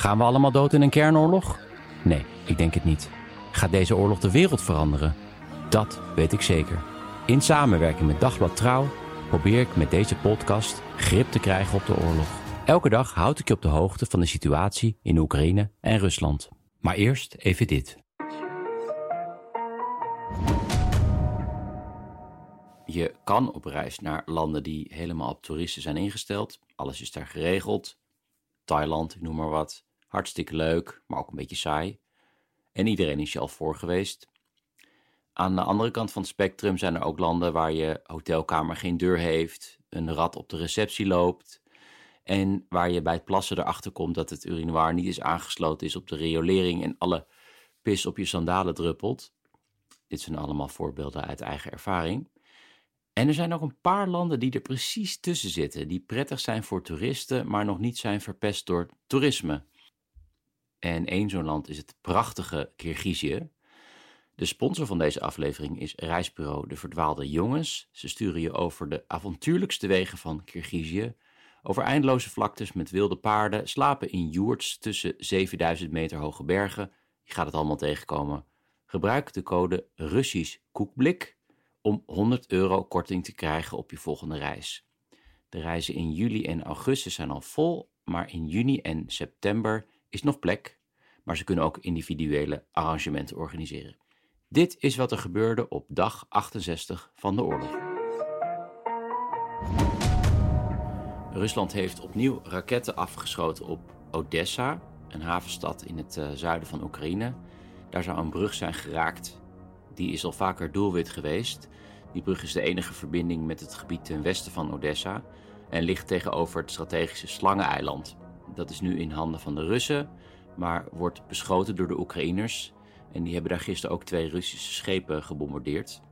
Gaan we allemaal dood in een kernoorlog? Nee, ik denk het niet. Gaat deze oorlog de wereld veranderen? Dat weet ik zeker. In samenwerking met Dagblad Trouw probeer ik met deze podcast grip te krijgen op de oorlog. Elke dag houd ik je op de hoogte van de situatie in Oekraïne en Rusland. Maar eerst even dit. Je kan op reis naar landen die helemaal op toeristen zijn ingesteld. Alles is daar geregeld. Thailand, ik noem maar wat. Hartstikke leuk, maar ook een beetje saai. En iedereen is je al voor geweest. Aan de andere kant van het spectrum zijn er ook landen waar je hotelkamer geen deur heeft, een rat op de receptie loopt en waar je bij het plassen erachter komt dat het urinoir niet is aangesloten is op de riolering en alle pis op je sandalen druppelt. Dit zijn allemaal voorbeelden uit eigen ervaring. En er zijn ook een paar landen die er precies tussen zitten, die prettig zijn voor toeristen, maar nog niet zijn verpest door toerisme. En één zo'n land is het prachtige Kirgizië. De sponsor van deze aflevering is reisbureau De Verdwaalde Jongens. Ze sturen je over de avontuurlijkste wegen van Kirgizië, over eindeloze vlaktes met wilde paarden, slapen in joerts tussen 7000 meter hoge bergen. Je gaat het allemaal tegenkomen. Gebruik de code Russisch Koekblik om 100 euro korting te krijgen op je volgende reis. De reizen in juli en augustus zijn al vol, maar in juni en september is nog plek. Maar ze kunnen ook individuele arrangementen organiseren. Dit is wat er gebeurde op dag 68 van de oorlog. Rusland heeft opnieuw raketten afgeschoten op Odessa, een havenstad in het uh, zuiden van Oekraïne. Daar zou een brug zijn geraakt. Die is al vaker doelwit geweest. Die brug is de enige verbinding met het gebied ten westen van Odessa en ligt tegenover het strategische Slangeneiland. Dat is nu in handen van de Russen, maar wordt beschoten door de Oekraïners. En die hebben daar gisteren ook twee Russische schepen gebombardeerd.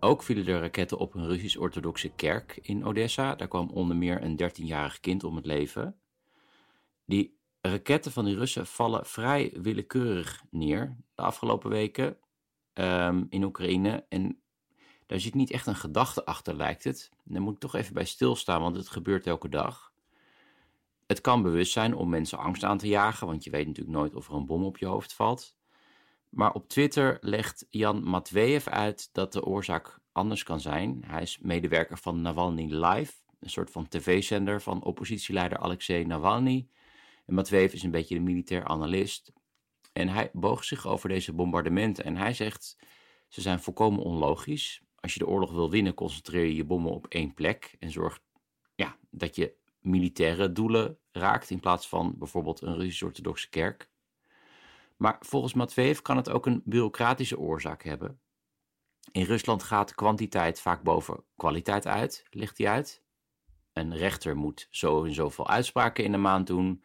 Ook vielen er raketten op een Russisch-orthodoxe kerk in Odessa. Daar kwam onder meer een 13-jarig kind om het leven. Die raketten van die Russen vallen vrij willekeurig neer de afgelopen weken um, in Oekraïne. En daar zit niet echt een gedachte achter, lijkt het. daar moet ik toch even bij stilstaan, want het gebeurt elke dag. Het kan bewust zijn om mensen angst aan te jagen, want je weet natuurlijk nooit of er een bom op je hoofd valt. Maar op Twitter legt Jan Matveev uit dat de oorzaak anders kan zijn. Hij is medewerker van Navalny Live, een soort van tv-zender van oppositieleider Alexei Navalny. En Matveev is een beetje de militair analist. En hij boog zich over deze bombardementen en hij zegt, ze zijn volkomen onlogisch. Als je de oorlog wil winnen, concentreer je je bommen op één plek en zorg ja, dat je militaire doelen raakt in plaats van bijvoorbeeld een Russisch-orthodoxe kerk. Maar volgens Matveev kan het ook een bureaucratische oorzaak hebben. In Rusland gaat kwantiteit vaak boven kwaliteit uit, ligt hij uit. Een rechter moet zo en zoveel uitspraken in de maand doen.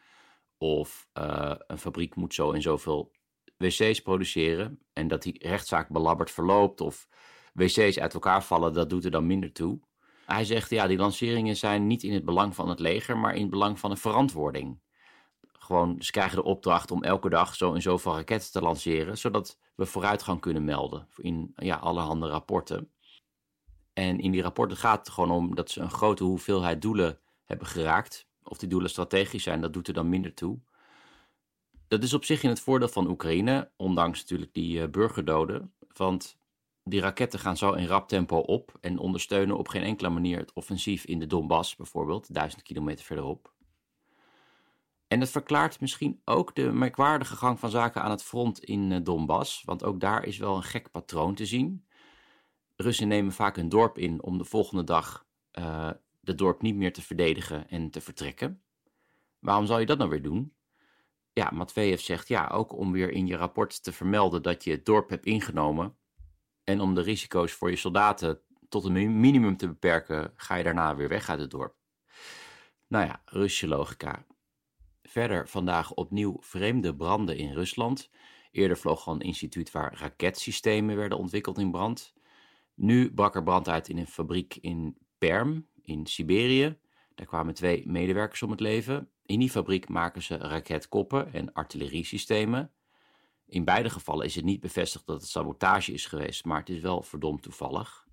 Of uh, een fabriek moet zo en zoveel wc's produceren. En dat die rechtszaak belabberd verloopt of wc's uit elkaar vallen, dat doet er dan minder toe. Hij zegt, ja, die lanceringen zijn niet in het belang van het leger, maar in het belang van de verantwoording. Gewoon, ze krijgen de opdracht om elke dag zo en zoveel raketten te lanceren, zodat we vooruitgang kunnen melden in ja, allerhande rapporten. En in die rapporten gaat het gewoon om dat ze een grote hoeveelheid doelen hebben geraakt. Of die doelen strategisch zijn, dat doet er dan minder toe. Dat is op zich in het voordeel van Oekraïne, ondanks natuurlijk die uh, burgerdoden. Want Die raketten gaan zo in rap tempo op en ondersteunen op geen enkele manier het offensief in de Donbass bijvoorbeeld, duizend kilometer verderop. En het verklaart misschien ook de merkwaardige gang van zaken aan het front in eh, Donbass, want ook daar is wel een gek patroon te zien. Russen nemen vaak een dorp in om de volgende dag uh, de dorp niet meer te verdedigen en te vertrekken. Waarom zou je dat nou weer doen? Ja, Matveev zegt ja, ook om weer in je rapport te vermelden dat je het dorp hebt ingenomen. En om de risico's voor je soldaten tot een minimum te beperken, ga je daarna weer weg uit het dorp. Nou ja, Russische logica. Verder vandaag opnieuw vreemde branden in Rusland. Eerder vloog al een instituut waar raketsystemen werden ontwikkeld in brand. Nu brak er brand uit in een fabriek in Perm in Siberië. Daar kwamen twee medewerkers om het leven. In die fabriek maken ze raketkoppen en artilleriesystemen. In beide gevallen is het niet bevestigd dat het sabotage is geweest, maar het is wel verdomd toevallig.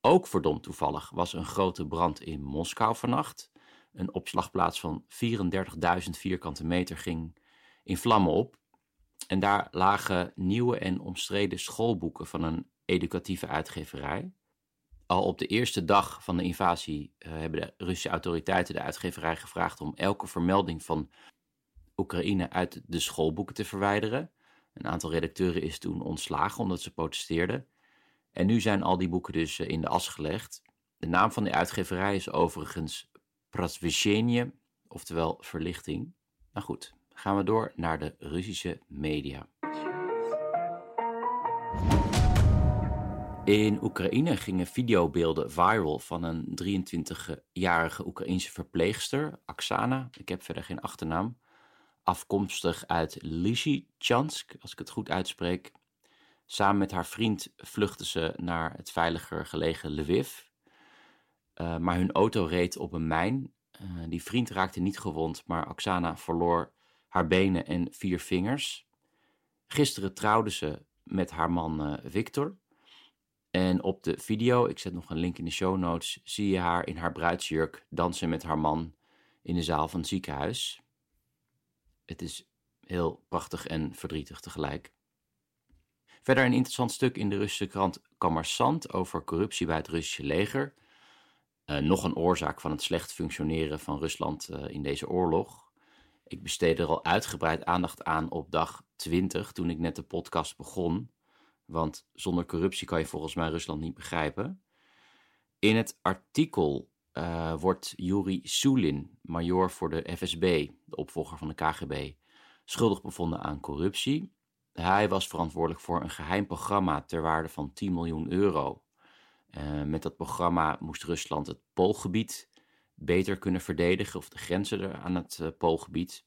Ook verdomd toevallig was een grote brand in Moskou vannacht. Een opslagplaats van 34.000 vierkante meter ging in vlammen op. En daar lagen nieuwe en omstreden schoolboeken van een educatieve uitgeverij. Al op de eerste dag van de invasie uh, hebben de Russische autoriteiten de uitgeverij gevraagd om elke vermelding van Oekraïne uit de schoolboeken te verwijderen. Een aantal redacteuren is toen ontslagen omdat ze protesteerden. En nu zijn al die boeken dus uh, in de as gelegd. De naam van de uitgeverij is overigens Prasveshenie, oftewel verlichting. Nou goed, gaan we door naar de Russische media. In Oekraïne gingen videobeelden viral van een 23-jarige Oekraïense verpleegster, Aksana. Ik heb verder geen achternaam. Afkomstig uit Lysychansk, als ik het goed uitspreek. Samen met haar vriend vluchtten ze naar het veiliger gelegen Lviv. Uh, maar hun auto reed op een mijn. Uh, die vriend raakte niet gewond, maar Aksana verloor haar benen en vier vingers. Gisteren trouwde ze met haar man uh, Victor. En op de video, ik zet nog een link in de show notes, zie je haar in haar bruidsjurk dansen met haar man in de zaal van het ziekenhuis. Het is heel prachtig en verdrietig tegelijk. Verder een interessant stuk in de Russische krant Kommersant over corruptie bij het Russische leger. Uh, nog een oorzaak van het slecht functioneren van Rusland uh, in deze oorlog. Ik besteedde er al uitgebreid aandacht aan op dag 20 toen ik net de podcast begon. Want zonder corruptie kan je volgens mij Rusland niet begrijpen. In het artikel uh, wordt Yuri Sulin, major voor de FSB, de opvolger van de KGB, schuldig bevonden aan corruptie. Hij was verantwoordelijk voor een geheim programma ter waarde van 10 miljoen euro. Uh, met dat programma moest Rusland het Poolgebied beter kunnen verdedigen, of de grenzen aan het uh, Poolgebied.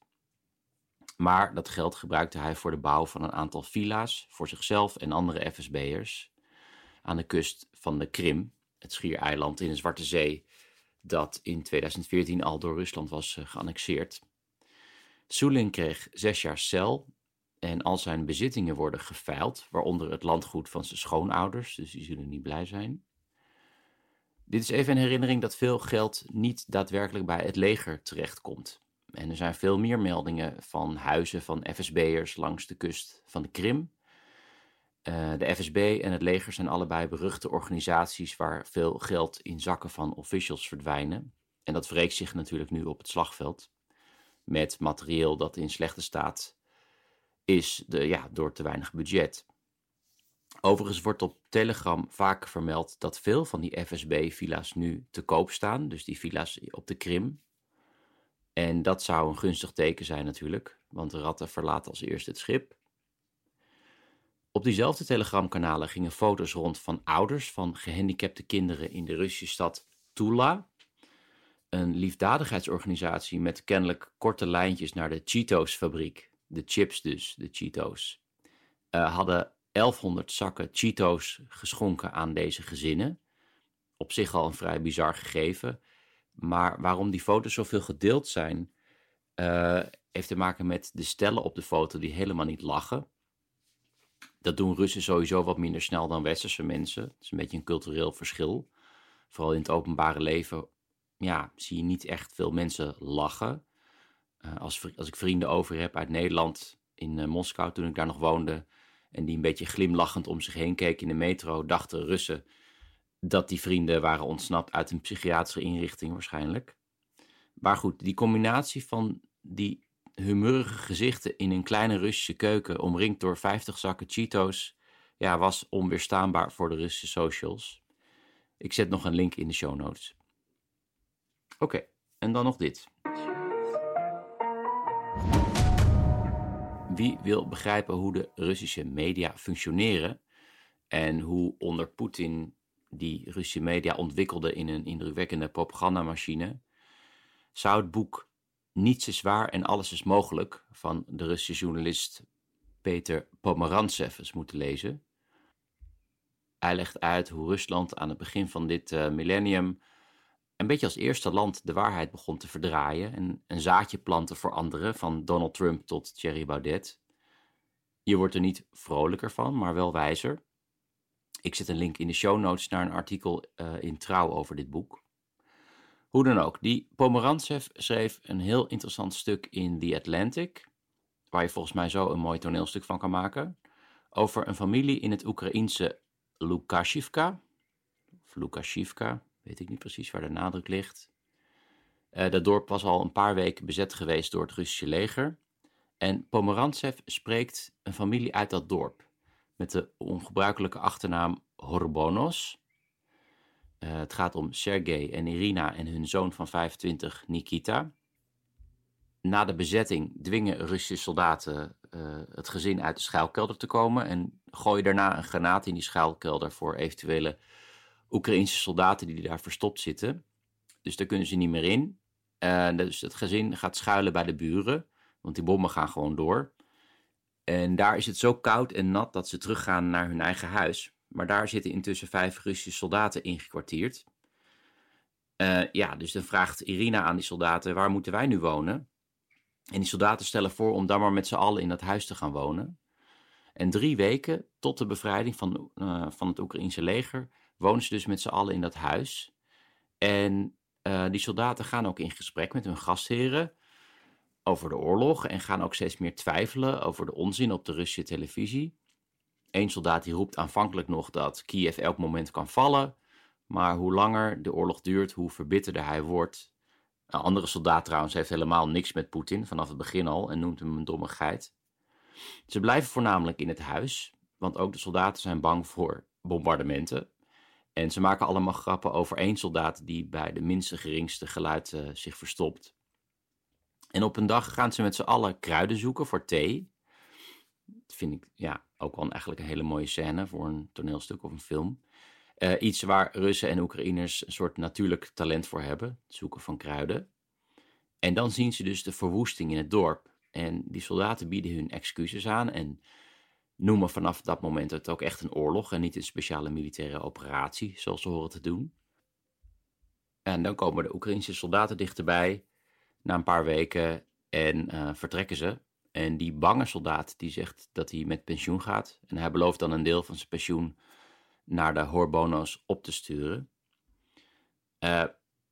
Maar dat geld gebruikte hij voor de bouw van een aantal villa's voor zichzelf en andere FSB'ers aan de kust van de Krim, het schiereiland in de Zwarte Zee, dat in 2014 al door Rusland was uh, geannexeerd. Sulin kreeg zes jaar cel en al zijn bezittingen worden geveild, waaronder het landgoed van zijn schoonouders, dus die zullen niet blij zijn. Dit is even een herinnering dat veel geld niet daadwerkelijk bij het leger terechtkomt. En er zijn veel meer meldingen van huizen van FSB'ers langs de kust van de Krim. Uh, de FSB en het leger zijn allebei beruchte organisaties waar veel geld in zakken van officials verdwijnen. En dat wreekt zich natuurlijk nu op het slagveld. Met materieel dat in slechte staat is de, ja, door te weinig budget. Overigens wordt op Telegram vaak vermeld dat veel van die FSB-villa's nu te koop staan. Dus die villa's op de Krim. En dat zou een gunstig teken zijn natuurlijk, want de ratten verlaten als eerste het schip. Op diezelfde telegramkanalen gingen foto's rond van ouders van gehandicapte kinderen in de Russische stad Tula. Een liefdadigheidsorganisatie met kennelijk korte lijntjes naar de Cheetos-fabriek. De chips dus, de Cheetos. Uh, hadden 1100 zakken Cheetos geschonken aan deze gezinnen. Op zich al een vrij bizar gegeven. Maar waarom die foto's zoveel gedeeld zijn, uh, heeft te maken met de stellen op de foto die helemaal niet lachen. Dat doen Russen sowieso wat minder snel dan westerse mensen. Dat is een beetje een cultureel verschil. Vooral in het openbare leven ja, zie je niet echt veel mensen lachen. Uh, als, als ik vrienden over heb uit Nederland, in uh, Moskou toen ik daar nog woonde, en die een beetje glimlachend om zich heen keek in de metro, dachten Russen dat die vrienden waren ontsnapt uit een psychiatrische inrichting waarschijnlijk. Maar goed, die combinatie van die humurige gezichten in een kleine Russische keuken, omringd door 50 zakken Cheetos, ja, was onweerstaanbaar voor de Russische socials. Ik zet nog een link in de show notes. Oké, en dan nog dit. Wie wil begrijpen hoe de Russische media functioneren en hoe onder Poetin die Russische media ontwikkelde in een indrukwekkende propagandamachine, zou het boek Niets is waar en alles is mogelijk van de Russische journalist Peter Pomerantsev eens moeten lezen. Hij legt uit hoe Rusland aan het begin van dit uh, millennium een beetje als eerste land de waarheid begon te verdraaien en een zaadje planten voor anderen, van Donald Trump tot Thierry Baudet. Je wordt er niet vrolijker van, maar wel wijzer. Ik zet een link in de show notes naar een artikel uh, in Trouw over dit boek. Hoe dan ook, die Pomerantsev schreef een heel interessant stuk in The Atlantic, waar je volgens mij zo een mooi toneelstuk van kan maken, over een familie in het Oekraïense Lukashivka, of Lukashivka, weet ik niet precies waar de nadruk ligt. Uh, dat dorp was al een paar weken bezet geweest door het Russische leger. En Pomerantsev spreekt een familie uit dat dorp met de ongebruikelijke achternaam Horbonos. Uh, het gaat om Sergei en Irina en hun zoon van 25, Nikita. Na de bezetting dwingen Russische soldaten uh, het gezin uit de schuilkelder te komen en gooien daarna een granaat in die schuilkelder voor eventuele Oekraïnse soldaten die daar verstopt zitten. Dus daar kunnen ze niet meer in. Uh, dus het gezin gaat schuilen bij de buren, want die bommen gaan gewoon door. En daar is het zo koud en nat dat ze teruggaan naar hun eigen huis. Maar daar zitten intussen vijf Russische soldaten ingekwartierd. Uh, ja, dus dan vraagt Irina aan die soldaten: waar moeten wij nu wonen? En die soldaten stellen voor om dan maar met z'n allen in dat huis te gaan wonen. En drie weken tot de bevrijding van, uh, van het Oekraïnse leger wonen ze dus met z'n allen in dat huis. En uh, die soldaten gaan ook in gesprek met hun gastheren over de oorlog en gaan ook steeds meer twijfelen over de onzin op de Russische televisie. Eén soldaat die roept aanvankelijk nog dat Kiev elk moment kan vallen, maar hoe langer de oorlog duurt, hoe verbitterder hij wordt. Een andere soldaat trouwens heeft helemaal niks met Poetin vanaf het begin al en noemt hem een domme geit. Ze blijven voornamelijk in het huis, want ook de soldaten zijn bang voor bombardementen. En ze maken allemaal grappen over één soldaat die bij de minste geringste geluid zich verstopt. En op een dag gaan ze met z'n allen kruiden zoeken voor thee. Vind ik ja, ook wel eigenlijk een hele mooie scène voor een toneelstuk of een film. Uh, iets waar Russen en Oekraïners een soort natuurlijk talent voor hebben: het zoeken van kruiden. En dan zien ze dus de verwoesting in het dorp. En die soldaten bieden hun excuses aan en noemen vanaf dat moment het ook echt een oorlog en niet een speciale militaire operatie, zoals ze horen te doen. En dan komen de Oekraïnse soldaten dichterbij na een paar weken en uh, vertrekken ze. En die bange soldaat die zegt dat hij met pensioen gaat. En hij belooft dan een deel van zijn pensioen naar de hoorbono's op te sturen. Uh,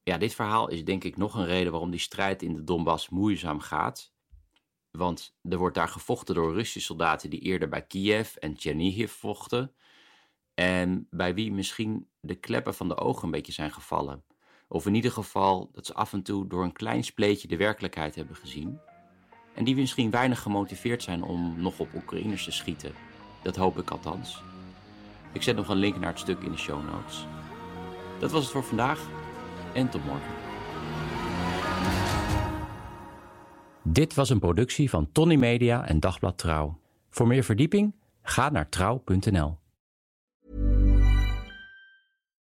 ja, dit verhaal is denk ik nog een reden waarom die strijd in de Donbass moeizaam gaat. Want er wordt daar gevochten door Russische soldaten die eerder bij Kiev en Chernihiv vochten. En bij wie misschien de kleppen van de ogen een beetje zijn gevallen. Of in ieder geval dat ze af en toe door een klein spleetje de werkelijkheid hebben gezien. En die misschien weinig gemotiveerd zijn om nog op Oekraïners te schieten. Dat hoop ik althans. Ik zet nog een link naar het stuk in de show notes. Dat was het voor vandaag en tot morgen. Dit was een productie van Tony Media en Dagblad Trouw. Voor meer verdieping ga naar trouw.nl.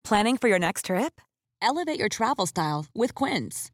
Planning for your next trip? Elevate your travel style with Quince.